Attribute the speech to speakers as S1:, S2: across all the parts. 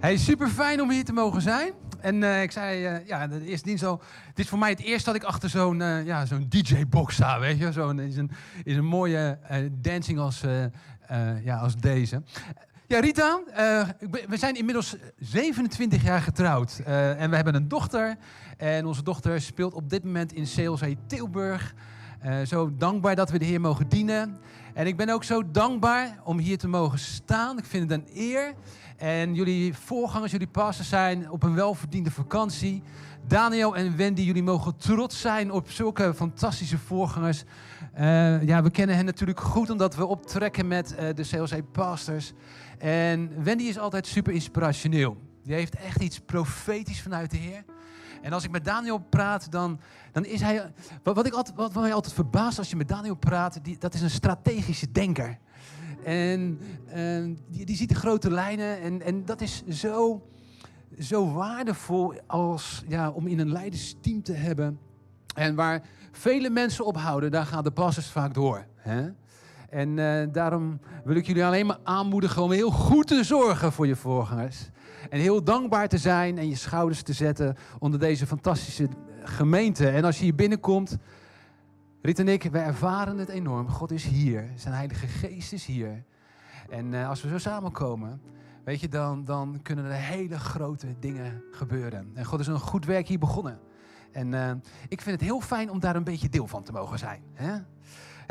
S1: Hey, super fijn om hier te mogen zijn. En eh, ik zei, eh, ja, de eerste dienst. Dit is voor mij het eerst dat ik achter zo'n eh, ja, zo'n DJ-box sta, weet je. Zo'n is een, is een mooie dancing als, ja, als deze. Ja, Rita, we zijn inmiddels 27 jaar getrouwd. En we hebben een dochter. En onze dochter speelt op dit moment in CLC Tilburg. Eh, zo dankbaar dat we de Heer mogen dienen. En ik ben ook zo dankbaar om hier te mogen staan. Ik vind het een eer. En jullie voorgangers, jullie pastors zijn op een welverdiende vakantie. Daniel en Wendy, jullie mogen trots zijn op zulke fantastische voorgangers. Eh, ja, we kennen hen natuurlijk goed omdat we optrekken met eh, de CLC Pastors. En Wendy is altijd super inspirationeel. Die heeft echt iets profetisch vanuit de Heer. En als ik met Daniel praat, dan, dan is hij. Wat, ik altijd, wat, mij altijd verbaast als je met Daniel praat, die, dat is een strategische denker. En eh, die, die ziet de grote lijnen. En, en dat is zo, zo waardevol als, ja, om in een leidersteam te hebben. En waar vele mensen ophouden, daar gaan de passers vaak door. Hè? En eh, daarom wil ik jullie alleen maar aanmoedigen om heel goed te zorgen voor je voorgangers. En heel dankbaar te zijn en je schouders te zetten onder deze fantastische gemeente. En als je hier binnenkomt, Riet en ik, wij ervaren het enorm. God is hier, zijn Heilige Geest is hier. En eh, als we zo samenkomen, weet je, dan, dan kunnen er hele grote dingen gebeuren. En God is een goed werk hier begonnen. En eh, ik vind het heel fijn om daar een beetje deel van te mogen zijn. Hè?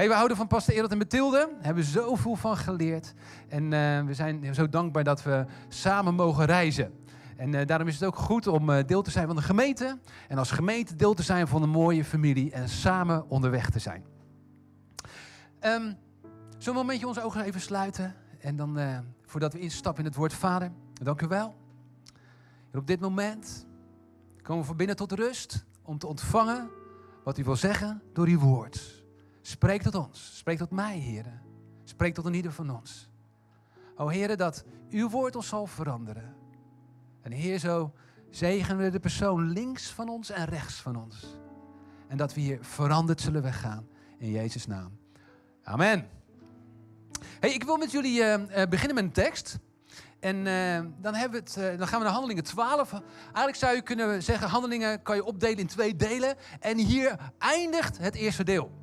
S1: We houden van Pastor Erot en Mathilde. Hebben zoveel van geleerd. En eh, we zijn zo dankbaar dat we samen mogen reizen. En eh, daarom is het ook goed om eh, deel te zijn van de gemeente. En als gemeente deel te zijn van een mooie familie. En samen onderweg te zijn. Ehm zullen we een momentje onze ogen even sluiten? En dan, voordat we instappen in het woord Vader. Dank u wel. En op dit moment komen we van binnen tot rust. Om te ontvangen wat u wil zeggen door uw woord. Spreek tot ons. Spreek tot mij, heren. Spreek tot een ieder van ons. O heren, dat uw woord ons zal veranderen. En Heer, zo zegenen we de persoon links van ons en rechts van ons. En dat we hier veranderd zullen weggaan. In Jezus' naam. Amen. Hey, ik wil met jullie eh, eh, beginnen met een tekst. En eh, dan, hebben we het, dan gaan we naar Handelingen 12. Eigenlijk zou je kunnen zeggen, Handelingen kan je opdelen in twee delen. En hier eindigt het eerste deel.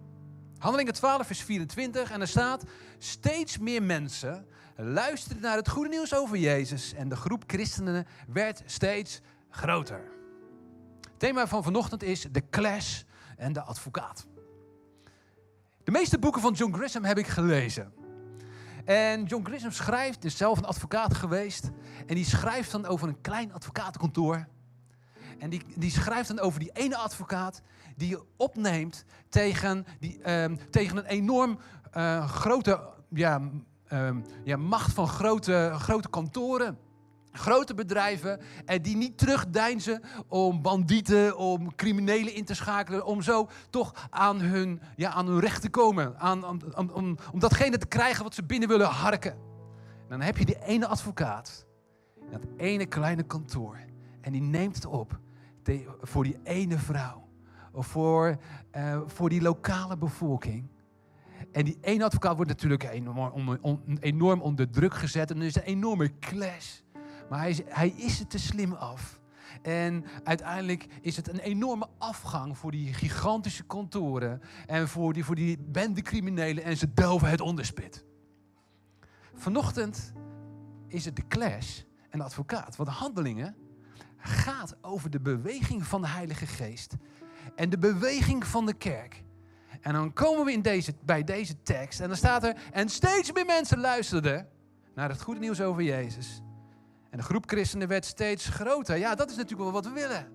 S1: Handelingen 12 vers 24 en er staat... Steeds meer mensen luisterden naar het goede nieuws over Jezus... en de groep christenen werd steeds groter. Het thema van vanochtend is de clash en de advocaat. De meeste boeken van John Grisham heb ik gelezen. En John Grisham schrijft, is zelf een advocaat geweest... en die schrijft dan over een klein advocatenkantoor... En die, die schrijft dan over die ene advocaat die je opneemt tegen, die, ehm, tegen een enorm eh, grote ja, ehm, ja, macht van grote, grote kantoren. Grote bedrijven en die niet terugdeinzen om bandieten, om criminelen in te schakelen, om zo toch aan hun, ja, aan hun recht te komen. Aan, om, om datgene te krijgen wat ze binnen willen harken. En dan heb je die ene advocaat, dat ene kleine kantoor. En die neemt het op voor die ene vrouw. Of voor, eh, voor die lokale bevolking. En die ene advocaat wordt natuurlijk enorm, enorm onder druk gezet. En er is een enorme clash. Maar hij is, hij is er te slim af. En uiteindelijk is het een enorme afgang voor die gigantische kantoren. En voor die, voor die bendecriminelen. En ze delven het onderspit. Vanochtend is het de clash en de advocaat. Want de handelingen gaat over de beweging van de Heilige Geest en de beweging van de kerk. En dan komen we in deze, bij deze tekst en dan staat er, en steeds meer mensen luisterden naar het goede nieuws over Jezus. En de groep christenen werd steeds groter. Ja, dat is natuurlijk wel wat we willen.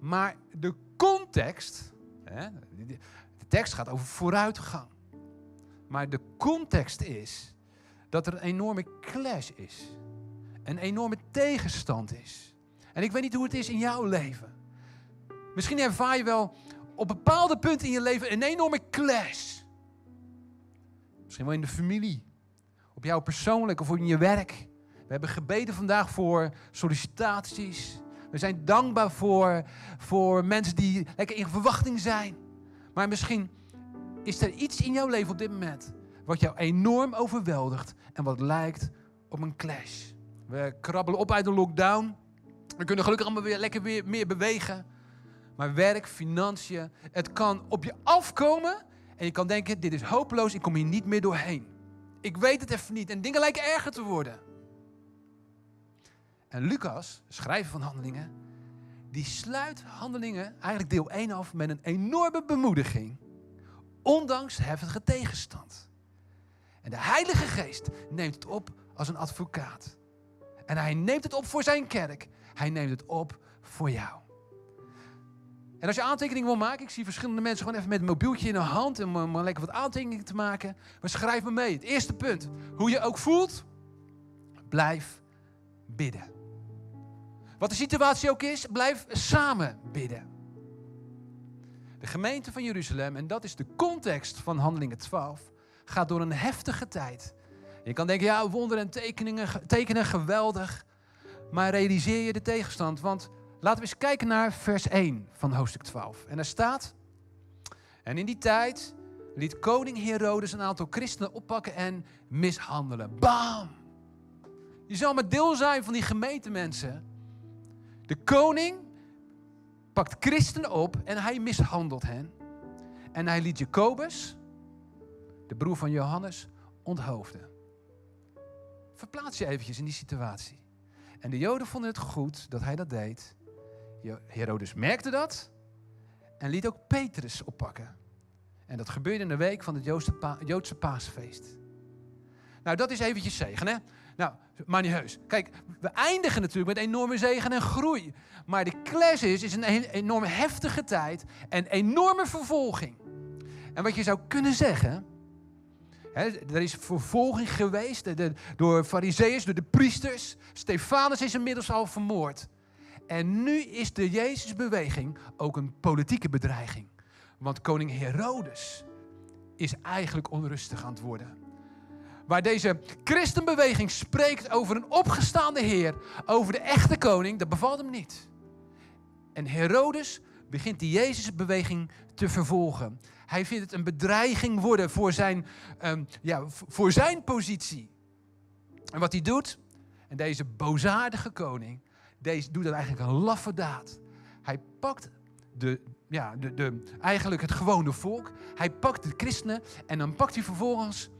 S1: Maar de context, hè, de tekst gaat over vooruitgang. Maar de context is dat er een enorme clash is. Een enorme tegenstand is. En ik weet niet hoe het is in jouw leven. Misschien ervaar je wel op bepaalde punten in je leven een enorme clash. Misschien wel in de familie, op jou persoonlijk of in je werk. We hebben gebeden vandaag voor sollicitaties. We zijn dankbaar voor, voor mensen die lekker in verwachting zijn. Maar misschien is er iets in jouw leven op dit moment wat jou enorm overweldigt en wat lijkt op een clash. We krabbelen op uit de lockdown. We kunnen gelukkig allemaal weer lekker weer meer bewegen. Maar werk, financiën, het kan op je afkomen. En je kan denken, dit is hopeloos, ik kom hier niet meer doorheen. Ik weet het even niet. En dingen lijken erger te worden. En Lucas, schrijver van Handelingen, die sluit Handelingen, eigenlijk deel 1 af, met een enorme bemoediging. Ondanks heftige tegenstand. En de Heilige Geest neemt het op als een advocaat. En hij neemt het op voor zijn kerk. Hij neemt het op voor jou. En als je aantekeningen wil maken, ik zie verschillende mensen gewoon even met een mobieltje in de hand om, om lekker wat aantekeningen te maken. Maar schrijf me mee. Het eerste punt, hoe je ook voelt, blijf bidden. Wat de situatie ook is, blijf samen bidden. De gemeente van Jeruzalem, en dat is de context van Handelingen 12, gaat door een heftige tijd. Je kan denken, ja, wonderen en tekeningen, tekenen, geweldig. Maar realiseer je de tegenstand, want laten we eens kijken naar vers 1 van hoofdstuk 12. En daar staat, en in die tijd liet koning Herodes een aantal christenen oppakken en mishandelen. Bam! Je zal maar deel zijn van die gemeentemensen. De koning pakt christenen op en hij mishandelt hen. En hij liet Jacobus, de broer van Johannes, onthoofden. Verplaats je eventjes in die situatie. En de Joden vonden het goed dat hij dat deed. Herodes merkte dat en liet ook Petrus oppakken. En dat gebeurde in de week van het Joodse, paasfeest. Nou, dat is eventjes zegen, hè? Nou, maar niet heus. Kijk, we eindigen natuurlijk met enorme zegen en groei. Maar de clash is, is een enorme heftige tijd en enorme vervolging. En wat je zou kunnen zeggen, er is vervolging geweest door fariseeërs, door de priesters. Stefanus is inmiddels al vermoord. En nu is de Jezusbeweging ook een politieke bedreiging. Want koning Herodes is eigenlijk onrustig aan het worden. Waar deze christenbeweging spreekt over een opgestaande Heer, over de echte koning, dat bevalt hem niet. En Herodes begint die Jezusbeweging te vervolgen. Hij vindt het een bedreiging worden voor zijn, um, ja, voor zijn positie. En wat hij doet, en deze bozaardige koning, deze doet dan eigenlijk een laffe daad. Hij pakt de, ja, de, de, eigenlijk het gewone volk. Hij pakt de christenen en dan pakt hij vervolgens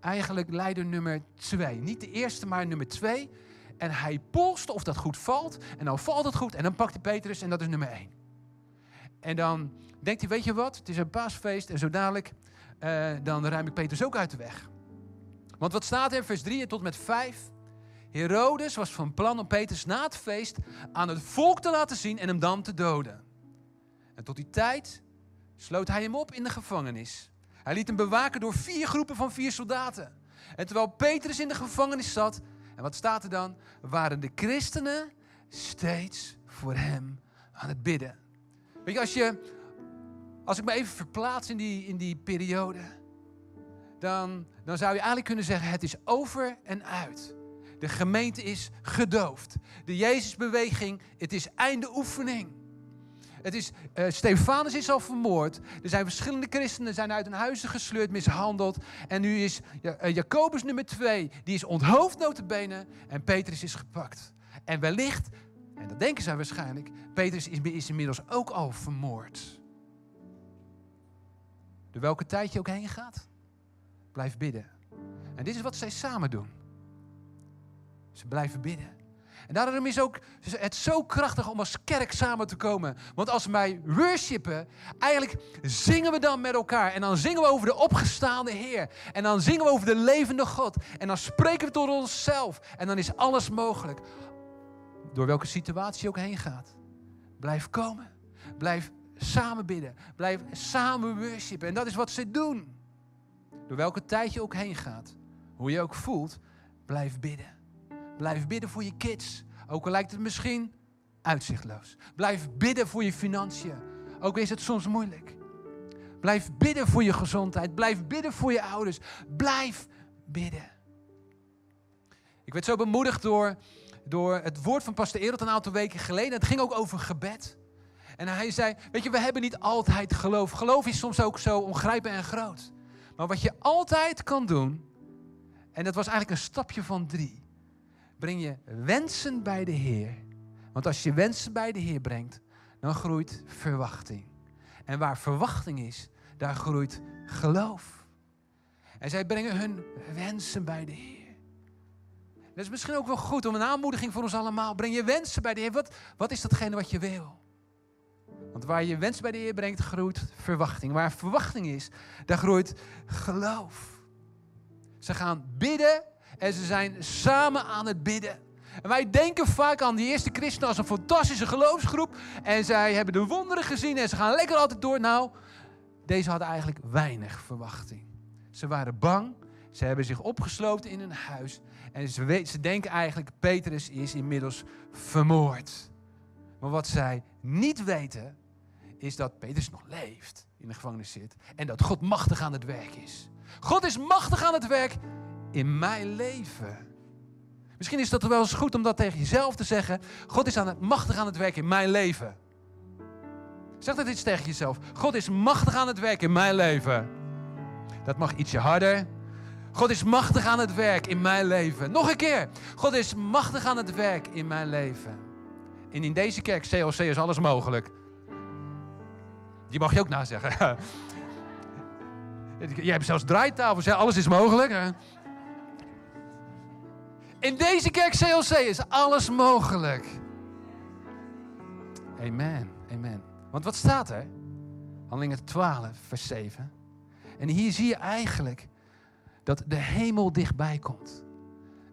S1: eigenlijk leider nummer twee. Niet de eerste, maar nummer twee. En hij polst of dat goed valt. En dan valt het goed. En dan pakt hij Petrus en dat is nummer één. En dan denkt hij, weet je wat, het is een paasfeest en zo dadelijk, uh, dan ruim ik Petrus ook uit de weg. Want wat staat er in vers 3 tot met 5? Herodes was van plan om Petrus na het feest aan het volk te laten zien en hem dan te doden. En tot die tijd sloot hij hem op in de gevangenis. Hij liet hem bewaken door vier groepen van vier soldaten. En terwijl Petrus in de gevangenis zat, en wat staat er dan? Waren de christenen steeds voor hem aan het bidden. Weet je, als, je, als ik me even verplaats in die, in die periode, dan, dan zou je eigenlijk kunnen zeggen: het is over en uit. De gemeente is gedoofd. De Jezusbeweging, het is einde oefening. Het is, uh, Stefanus is al vermoord. Er zijn verschillende christenen zijn uit hun huizen gesleurd, mishandeld. En nu is uh, Jacobus nummer twee, die is onthoofd notabene. En Petrus is gepakt. En wellicht en dat denken zij waarschijnlijk. Petrus is, is inmiddels ook al vermoord. Door welke tijd je ook heen gaat, blijf bidden. En dit is wat zij samen doen. Ze blijven bidden. En daarom is ook het zo krachtig om als kerk samen te komen. Want als wij worshipen, eigenlijk zingen we dan met elkaar. En dan zingen we over de opgestaande Heer. En dan zingen we over de levende God. En dan spreken we tot onszelf. En dan is alles mogelijk door welke situatie je ook heen gaat. Blijf komen. Blijf samen bidden. Blijf samen worshipen. En dat is wat ze doen. Door welke tijd je ook heen gaat. Hoe je ook voelt. Blijf bidden. Blijf bidden voor je kids. Ook al lijkt het misschien uitzichtloos. Blijf bidden voor je financiën. Ook is het soms moeilijk. Blijf bidden voor je gezondheid. Blijf bidden voor je ouders. Blijf bidden. Ik werd zo bemoedigd door door het woord van Pastor Erot een aantal weken geleden. Het ging ook over gebed. En hij zei, weet je, we hebben niet altijd geloof. Geloof is soms ook zo ongrijpbaar en groot. Maar wat je altijd kan doen, en dat was eigenlijk een stapje van drie. Breng je wensen bij de Heer. Want als je wensen bij de Heer brengt, dan groeit verwachting. En waar verwachting is, daar groeit geloof. En zij brengen hun wensen bij de Heer. Dat is misschien ook wel goed om een aanmoediging voor ons allemaal. Breng je wensen bij de Heer. Wat, wat is datgene wat je wil? Want waar je wensen bij de Heer brengt, groeit verwachting. Waar verwachting is, daar groeit geloof. Ze gaan bidden en ze zijn samen aan het bidden. En wij denken vaak aan die eerste christenen als een fantastische geloofsgroep. En zij hebben de wonderen gezien en ze gaan lekker altijd door. Nou, deze hadden eigenlijk weinig verwachting. Ze waren bang. Ze hebben zich opgesloten in een huis. En ze, ze denken eigenlijk, Petrus is inmiddels vermoord. Maar wat zij niet weten, is dat Petrus nog leeft, in de gevangenis zit. En dat God machtig aan het werk is. God is machtig aan het werk in mijn leven. Misschien is dat wel eens goed om dat tegen jezelf te zeggen. God is aan het, machtig aan het werk in mijn leven. Zeg dat iets tegen jezelf. God is machtig aan het werk in mijn leven. Dat mag ietsje harder. God is machtig aan het werk in mijn leven. Nog een keer. God is machtig aan het werk in mijn leven. En in deze kerk, CLC, is alles mogelijk. Die mag je ook nazeggen. Jij hebt zelfs draaitafels, alles is mogelijk. In deze kerk CLC is alles mogelijk. Amen, amen. Want wat staat er? Handelingen 12, vers 7. En hier zie je eigenlijk dat de hemel dichtbij komt.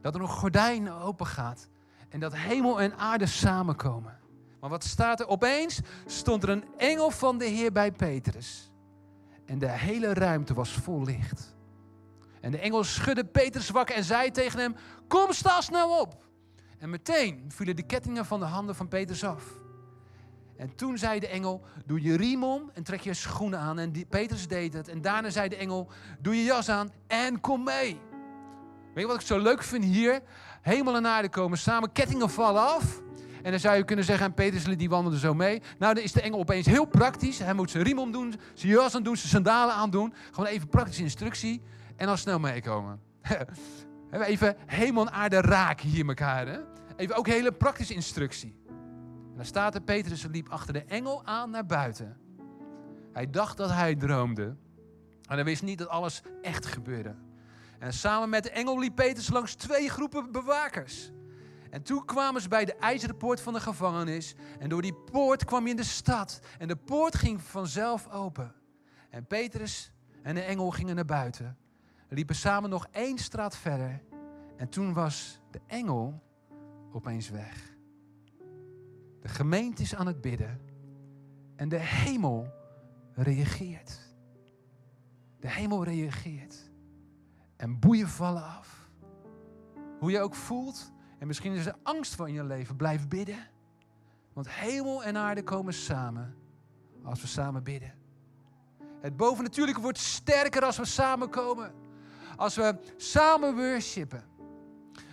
S1: Dat er een gordijn open gaat en dat hemel en aarde samenkomen. Maar wat staat er? Opeens stond er een engel van de Heer bij Petrus. En de hele ruimte was vol licht. En de engel schudde Petrus wakker en zei tegen hem: Kom, sta snel op. En meteen vielen de kettingen van de handen van Petrus af. En toen zei de engel: Doe je riem om en trek je schoenen aan. En die, Petrus deed het. En daarna zei de engel: Doe je jas aan en kom mee. Weet je wat ik zo leuk vind hier? Hemel en aarde komen samen, kettingen vallen af. En dan zou je kunnen zeggen, en Petrus die wandelde zo mee. Nou, dan is de engel opeens heel praktisch. Hij moet zijn riem omdoen, zijn jas aan doen, zijn sandalen aandoen. Gewoon even praktische instructie. En dan snel meekomen. even hemel en aarde raken hier elkaar. Hè? Even ook hele praktische instructie. En dan staat er, Petrus liep achter de engel aan naar buiten. Hij dacht dat hij droomde. En hij wist niet dat alles echt gebeurde. En samen met de engel liep Petrus langs twee groepen bewakers. En toen kwamen ze bij de ijzeren poort van de gevangenis. En door die poort kwam je in de stad. En de poort ging vanzelf open. En Petrus en de engel gingen naar buiten. Liepen samen nog één straat verder. En toen was de engel opeens weg. De gemeente is aan het bidden. En de hemel reageert. De hemel reageert. En boeien vallen af. Hoe je ook voelt. En misschien is er angst van je leven. Blijf bidden. Want hemel en aarde komen samen. Als we samen bidden. Het bovennatuurlijke wordt sterker als we samenkomen. Als we samen worshipen.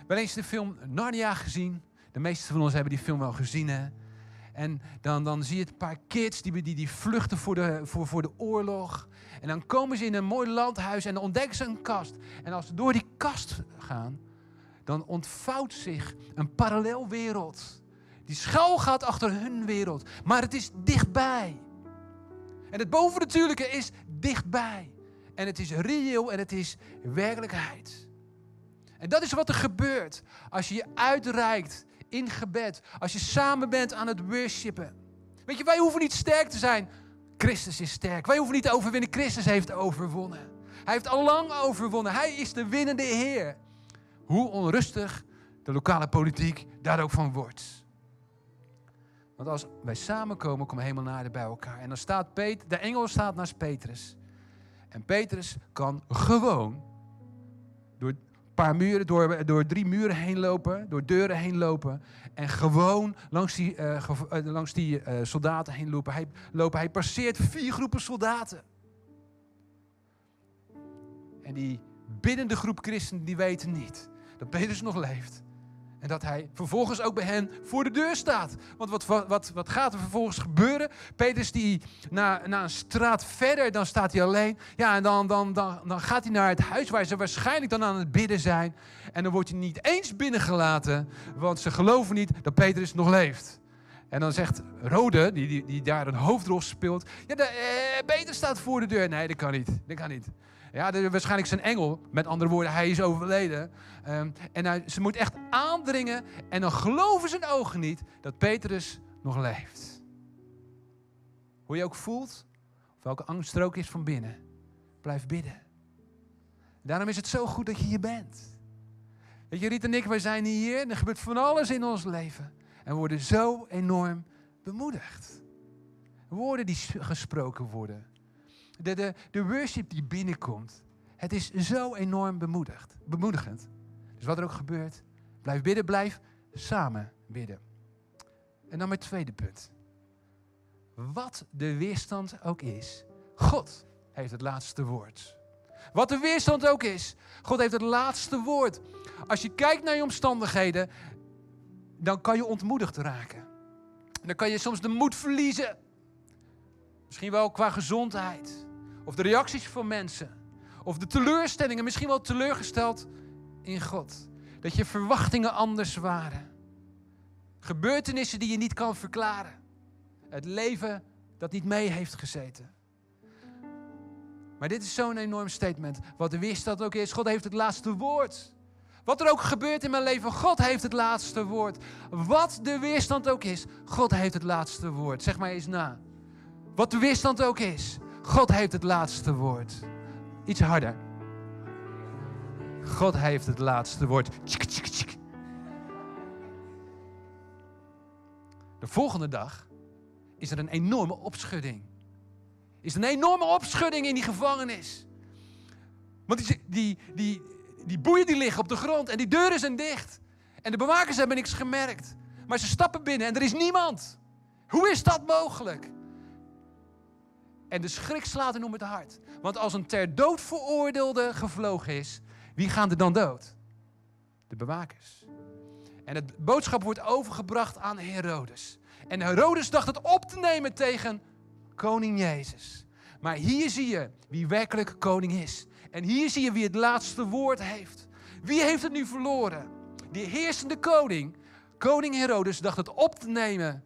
S1: Wel eens de film Narnia gezien. De meesten van ons hebben die film wel gezien. En dan, dan zie je een paar kids die, die, die vluchten voor de, voor, voor de oorlog. En dan komen ze in een mooi landhuis en dan ontdekken ze een kast. En als ze door die kast gaan, dan ontvouwt zich een parallelwereld. Die schuil gaat achter hun wereld. Maar het is dichtbij. En het bovennatuurlijke is dichtbij. En het is reëel en het is werkelijkheid. En dat is wat er gebeurt als je je uitreikt in gebed. Als je samen bent aan het worshipen. Weet je, wij hoeven niet sterk te zijn. Christus is sterk. Wij hoeven niet te overwinnen. Christus heeft overwonnen. Hij heeft al lang overwonnen. Hij is de winnende Heer. Hoe onrustig de lokale politiek daar ook van wordt. Want als wij samenkomen, komen helemaal naar bij elkaar. En dan staat Peter, de engel staat naast Petrus. En Petrus kan gewoon door paar muren, door, door drie muren heen lopen, door deuren heen lopen. En gewoon langs die, uh, langs die uh, soldaten heen lopen. Hij. Hij passeert vier groepen soldaten. En die binnende groep christenen, die weten niet dat Petrus nog leeft. En dat hij vervolgens ook bij hen voor de deur staat. Want wat, wat, wat gaat er vervolgens gebeuren? Petrus die na, na een straat verder, dan staat hij alleen. Ja, en dan, dan, dan, dan gaat hij naar het huis waar ze waarschijnlijk dan aan het bidden zijn. En dan wordt hij niet eens binnengelaten, want ze geloven niet dat Petrus nog leeft. En dan zegt Rode, die, die, daar een hoofdrol speelt, ja, de, eh, Petrus staat voor de deur. Nee, dat kan niet. Dat kan niet. Ja, de, waarschijnlijk zijn engel. Met andere woorden, hij is overleden. Um, en hij, ze moet echt aandringen. En dan geloven zijn ogen niet dat Petrus nog leeft. Hoe je ook voelt, of welke angst er ook is van binnen. Blijf bidden. Daarom is het zo goed dat je hier bent. Weet je, Riet en ik, wij zijn hier en er gebeurt van alles in ons leven. En we worden zo enorm bemoedigd. Woorden die gesproken worden de, de, worship die binnenkomt. Het is zo enorm bemoedigd, bemoedigend. Dus wat er ook gebeurt, blijf bidden, blijf samen bidden. En dan mijn tweede punt. Wat de weerstand ook is, God heeft het laatste woord. Wat de weerstand ook is, God heeft het laatste woord. Als je kijkt naar je omstandigheden, dan kan je ontmoedigd raken. Dan kan je soms de moed verliezen. Misschien wel qua gezondheid. Of de reacties van mensen. Of de teleurstellingen, misschien wel teleurgesteld in God. Dat je verwachtingen anders waren. Gebeurtenissen die je niet kan verklaren. Het leven dat niet mee heeft gezeten. Maar dit is zo'n enorm statement. Wat de weerstand ook is, God heeft het laatste woord. Wat er ook gebeurt in mijn leven, God heeft het laatste woord. Wat de weerstand ook is, God heeft het laatste woord. Zeg maar eens na. Wat de weerstand ook is, God heeft het laatste woord. Iets harder. God heeft het laatste woord. De volgende dag is er een enorme opschudding. Is er een enorme opschudding in die gevangenis. Want die, die, die, die boeien die liggen op de grond en die deuren zijn dicht. En de bewakers hebben niks gemerkt. Maar ze stappen binnen en er is niemand. Hoe is dat mogelijk? En de schrik slaat hen om het hart. Want als een ter dood veroordeelde gevlogen is, wie gaan er dan dood? De bewakers. En het boodschap wordt overgebracht aan Herodes. En Herodes dacht het op te nemen tegen koning Jezus. Maar hier zie je wie werkelijk koning is. En hier zie je wie het laatste woord heeft. Wie heeft het nu verloren? Die heersende koning, koning Herodes, dacht het op te nemen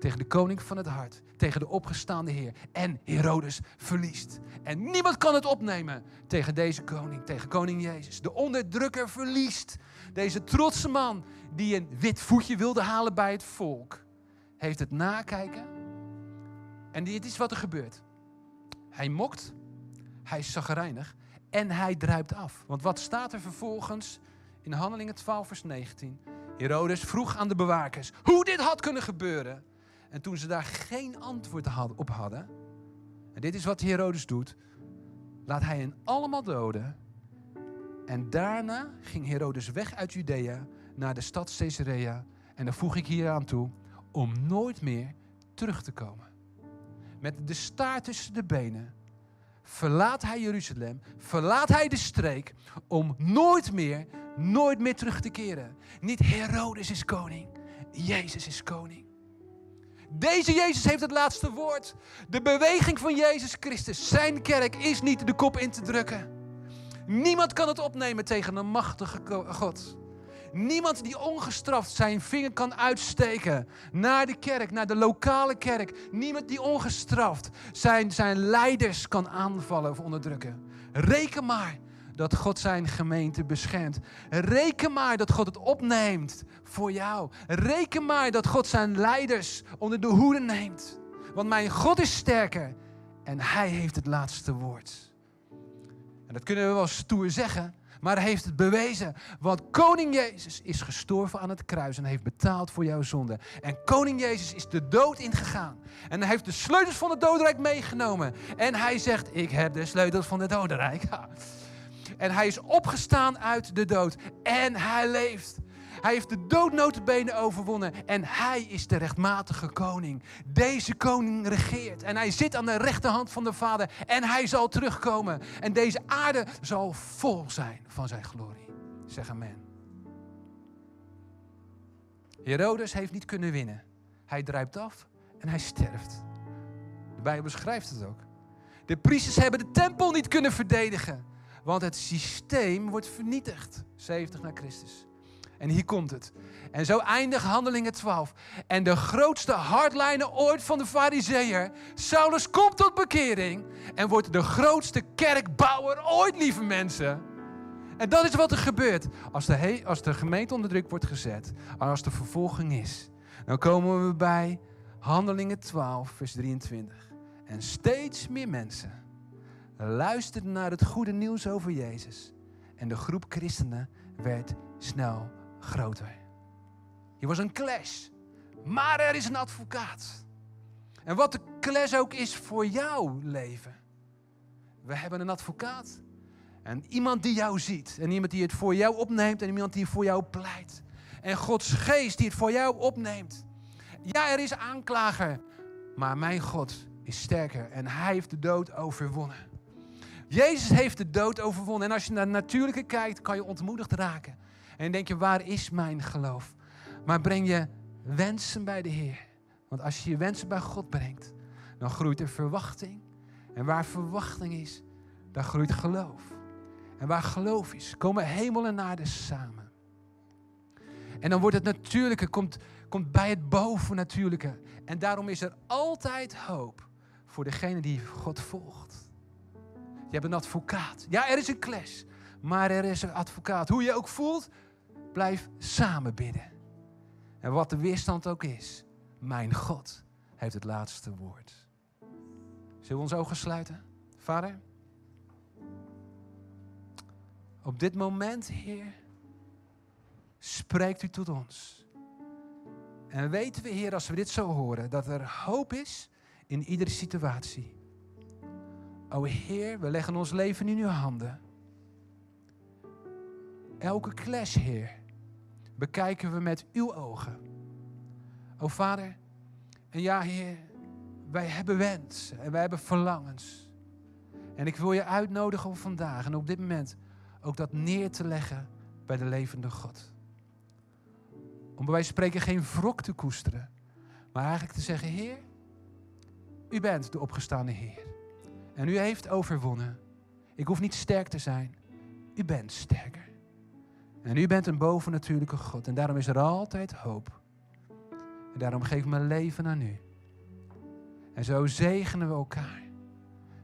S1: tegen de koning van het hart, tegen de opgestaande Heer. En Herodes verliest. En niemand kan het opnemen tegen deze koning, tegen koning Jezus. De onderdrukker verliest. Deze trotse man die een wit voetje wilde halen bij het volk, heeft het nakijken. En dit is wat er gebeurt. Hij mokt, hij is zagrijnig en hij druipt af. Want wat staat er vervolgens in Handelingen 12, vers 19? Herodes vroeg aan de bewakers hoe dit had kunnen gebeuren. En toen ze daar geen antwoord op hadden, en dit is wat Herodes doet, laat hij hen allemaal doden. En daarna ging Herodes weg uit Judea naar de stad Caesarea. En dan voeg ik hier aan toe, om nooit meer terug te komen. Met de staart tussen de benen verlaat hij Jeruzalem, verlaat hij de streek om nooit meer, nooit meer terug te keren. Niet Herodes is koning, Jezus is koning. Deze Jezus heeft het laatste woord. De beweging van Jezus Christus, zijn kerk, is niet de kop in te drukken. Niemand kan het opnemen tegen een machtige God. Niemand die ongestraft zijn vinger kan uitsteken naar de kerk, naar de lokale kerk. Niemand die ongestraft zijn, zijn leiders kan aanvallen of onderdrukken. Reken maar dat God zijn gemeente beschermt. Reken maar dat God het opneemt voor jou. Reken maar dat God zijn leiders onder de hoede neemt. Want mijn God is sterker en hij heeft het laatste woord. En dat kunnen we wel stoer zeggen, maar hij heeft het bewezen. Want koning Jezus is gestorven aan het kruis en heeft betaald voor jouw zonde. En koning Jezus is de dood ingegaan. En hij heeft de sleutels van het dodenrijk meegenomen. En hij zegt, ik heb de sleutels van het dodenrijk. En hij is opgestaan uit de dood. En hij leeft. Hij heeft de doodnotenbenen overwonnen. En hij is de rechtmatige koning. Deze koning regeert. En hij zit aan de rechterhand van de Vader. En hij zal terugkomen. En deze aarde zal vol zijn van zijn glorie. Zeg amen. Herodes heeft niet kunnen winnen. Hij druipt af en hij sterft. De Bijbel beschrijft het ook. De priesters hebben de tempel niet kunnen verdedigen. Want het systeem wordt vernietigd. 70 na Christus. En hier komt het. En zo eindigt Handelingen 12. En de grootste hardliner ooit van de fariseeër, Saulus, komt tot bekering. En wordt de grootste kerkbouwer ooit, lieve mensen. En dat is wat er gebeurt. Als de, als de gemeente onder druk wordt gezet. Als er vervolging is. Dan komen we bij Handelingen 12, vers 23. En steeds meer mensen luisterden naar het goede nieuws over Jezus. En de groep christenen werd snel groter. Hier was een clash. Maar er is een advocaat. En wat de clash ook is voor jouw leven. We hebben een advocaat. En iemand die jou ziet. En iemand die het voor jou opneemt. En iemand die voor jou pleit. En Gods geest die het voor jou opneemt. Ja, er is aanklager. Maar mijn God is sterker. En hij heeft de dood overwonnen. Jezus heeft de dood overwonnen. En als je naar het natuurlijke kijkt, kan je ontmoedigd raken. En denk je, waar is mijn geloof? Maar breng je wensen bij de Heer. Want als je je wensen bij God brengt, dan groeit er verwachting. En waar verwachting is, daar groeit geloof. En waar geloof is, komen hemel en aarde samen. En dan wordt het natuurlijke, komt, komt bij het bovennatuurlijke. En daarom is er altijd hoop voor degene die God volgt. Je hebt een advocaat. Ja, er is een clash. Maar er is een advocaat. Hoe je ook voelt, blijf samen bidden. En wat de weerstand ook is, mijn God heeft het laatste woord. Zullen we onze ogen sluiten? Vader, op dit moment, Heer, spreekt u tot ons. En weten we, Heer, als we dit zo horen, dat er hoop is in iedere situatie. O Heer, we leggen ons leven in uw handen. Elke clash, Heer, bekijken we met uw ogen. O Vader, en ja Heer, wij hebben wensen en wij hebben verlangens. En ik wil je uitnodigen om vandaag en op dit moment ook dat neer te leggen bij de levende God. Om bij wijze spreken geen wrok te koesteren, maar eigenlijk te zeggen, Heer, u bent de opgestaande Heer. En u heeft overwonnen. Ik hoef niet sterk te zijn. U bent sterker. En u bent een bovennatuurlijke God. En daarom is er altijd hoop. En daarom geef ik mijn leven aan u. En zo zegenen we elkaar.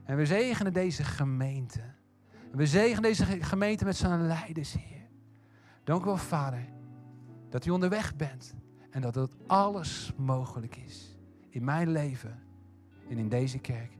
S1: En we zegenen deze gemeente. En we zegenen deze gemeente met zijn leiders, Heer. Dank u wel, Vader, dat u onderweg bent. En dat het alles mogelijk is. In mijn leven en in deze kerk.